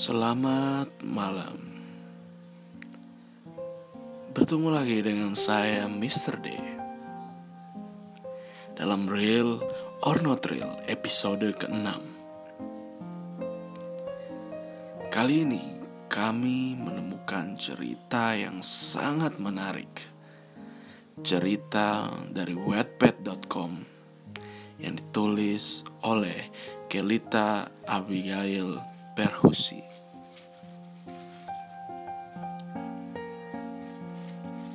Selamat malam. Bertemu lagi dengan saya Mr. D. Dalam Real or Not Real episode ke-6. Kali ini kami menemukan cerita yang sangat menarik. Cerita dari wetpad.com yang ditulis oleh Kelita Abigail Perhusi.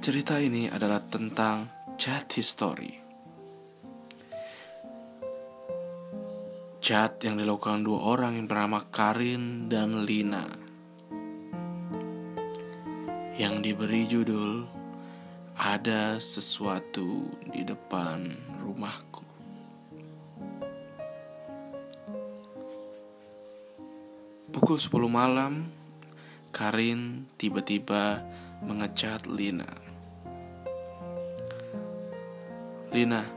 Cerita ini adalah tentang chat history. Chat yang dilakukan dua orang yang bernama Karin dan Lina. Yang diberi judul Ada sesuatu di depan rumahku. Pukul 10 malam, Karin tiba-tiba mengecat Lina. Lina,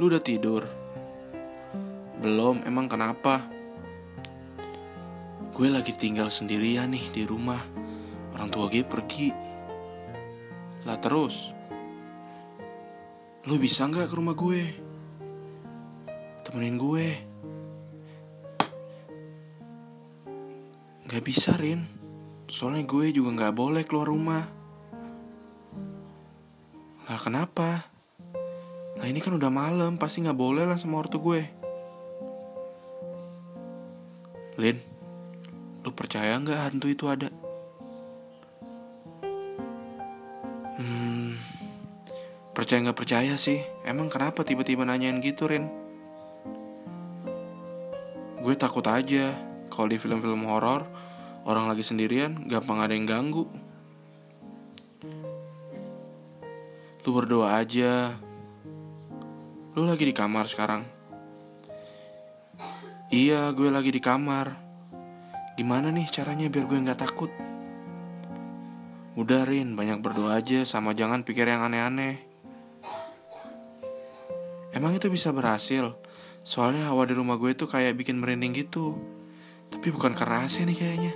lu udah tidur? Belum, emang kenapa? Gue lagi tinggal sendirian nih di rumah. Orang tua gue pergi. Lah terus? Lu bisa nggak ke rumah gue? Temenin gue. Gak bisa Rin Soalnya gue juga gak boleh keluar rumah Lah kenapa? Lah ini kan udah malam Pasti gak boleh lah sama ortu gue Lin Lu percaya gak hantu itu ada? Hmm Percaya gak percaya sih Emang kenapa tiba-tiba nanyain gitu Rin? Gue takut aja kalau di film-film horor orang lagi sendirian gampang ada yang ganggu lu berdoa aja lu lagi di kamar sekarang? Iya gue lagi di kamar. Gimana nih caranya biar gue nggak takut? Udah Rin banyak berdoa aja sama jangan pikir yang aneh-aneh. Emang itu bisa berhasil? Soalnya hawa di rumah gue tuh kayak bikin merinding gitu. Tapi bukan karena AC nih kayaknya.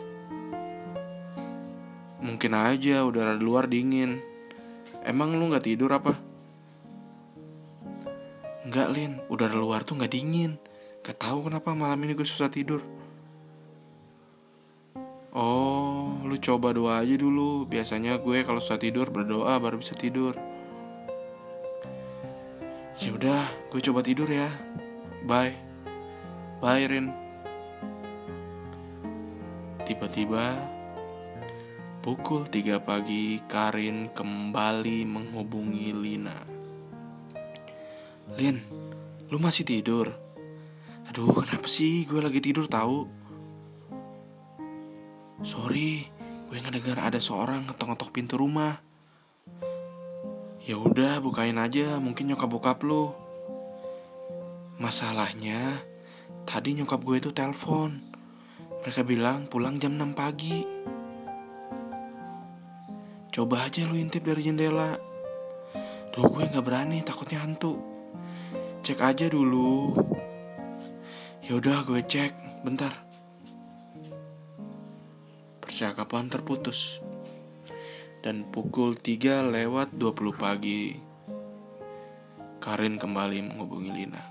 Mungkin aja udara di luar dingin. Emang lu gak tidur apa? Enggak Lin, udara luar tuh gak dingin. Gak tahu kenapa malam ini gue susah tidur. Oh, lu coba doa aja dulu. Biasanya gue kalau susah tidur berdoa baru bisa tidur. Ya udah, gue coba tidur ya. Bye. Bye Rin. Tiba-tiba pukul 3 pagi Karin kembali menghubungi Lina. Lin, lu masih tidur? Aduh, kenapa sih gue lagi tidur tahu? Sorry, gue ngedengar ada seorang ngetok-ngetok pintu rumah. Ya udah, bukain aja, mungkin nyokap bokap lu. Masalahnya, tadi nyokap gue itu telepon. Mereka bilang pulang jam 6 pagi. Coba aja lu intip dari jendela. Duh gue gak berani takutnya hantu. Cek aja dulu. Ya udah gue cek bentar. Percakapan terputus. Dan pukul 3 lewat 20 pagi. Karin kembali menghubungi Lina.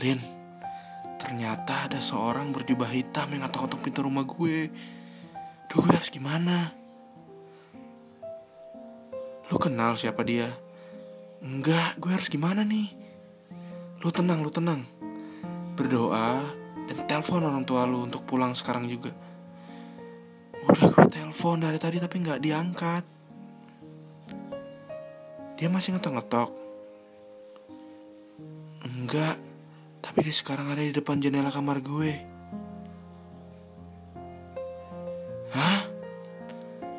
Lin, Ternyata ada seorang berjubah hitam yang ngetok-ngetok pintu rumah gue. Duh, gue harus gimana? Lu kenal siapa dia? Enggak, gue harus gimana nih? Lu tenang, lu tenang. Berdoa dan telepon orang tua lu untuk pulang sekarang juga. Udah gue telepon dari tadi tapi nggak diangkat. Dia masih ngetok-ngetok. Enggak, tapi dia sekarang ada di depan jendela kamar gue. Hah?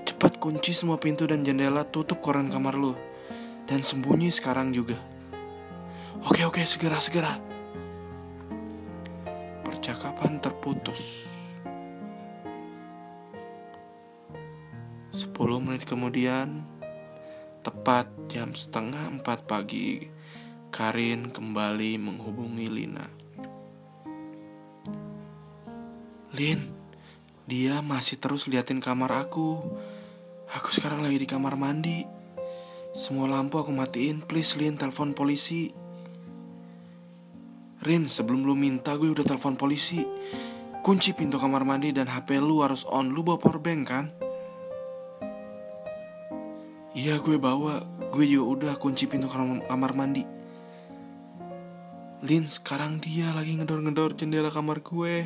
Cepat kunci semua pintu dan jendela, tutup koran kamar lu. Dan sembunyi sekarang juga. Oke, oke, segera, segera. Percakapan terputus. Sepuluh menit kemudian, tepat jam setengah empat pagi, Karin kembali menghubungi Lina. Lin, Dia masih terus liatin kamar aku. Aku sekarang lagi di kamar mandi. Semua lampu aku matiin. Please, Lin, telepon polisi. Rin, sebelum lu minta gue udah telepon polisi. Kunci pintu kamar mandi dan HP lu harus on. Lu bawa powerbank kan? Iya gue bawa. Gue juga udah kunci pintu kamar mandi. Lin, sekarang dia lagi ngedor-ngedor jendela kamar gue.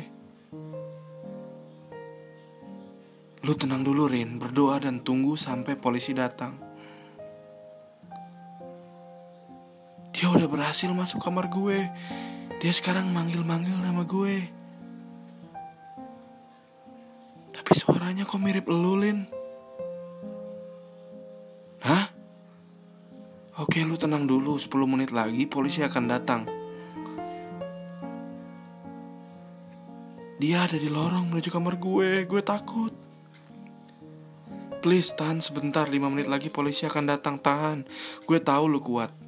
Lu tenang dulu Rin, berdoa dan tunggu sampai polisi datang. Berhasil masuk kamar gue. Dia sekarang manggil-manggil nama gue. Tapi suaranya kok mirip lu, Lin? Hah? Oke, lu tenang dulu. 10 menit lagi polisi akan datang. Dia ada di lorong menuju kamar gue. Gue takut. Please tahan sebentar 5 menit lagi polisi akan datang Tahan Gue tahu lu kuat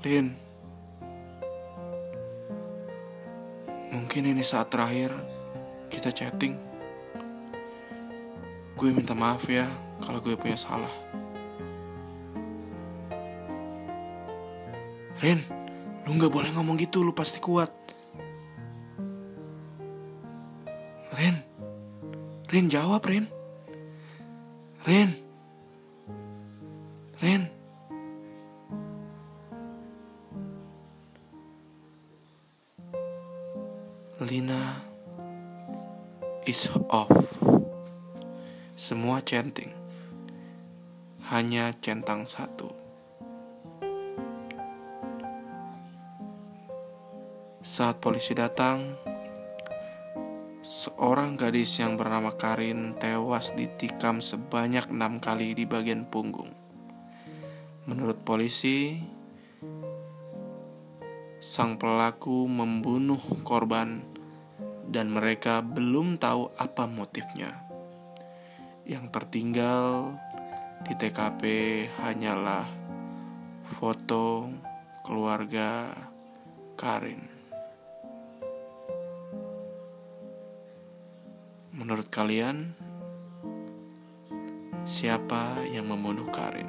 Lin Mungkin ini saat terakhir Kita chatting. Gue minta maaf ya Kalau gue punya salah. Rin Lu gak boleh ngomong gitu Lu pasti kuat. Ren Ren jawab Ren Ren Lina is off. Semua centing Hanya centang satu. Saat polisi datang, seorang gadis yang bernama Karin tewas ditikam sebanyak enam kali di bagian punggung. Menurut polisi, sang pelaku membunuh korban dan mereka belum tahu apa motifnya. Yang tertinggal di TKP hanyalah foto keluarga Karin. Menurut kalian, siapa yang membunuh Karin?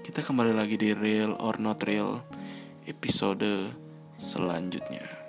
Kita kembali lagi di Real or Not Real episode selanjutnya.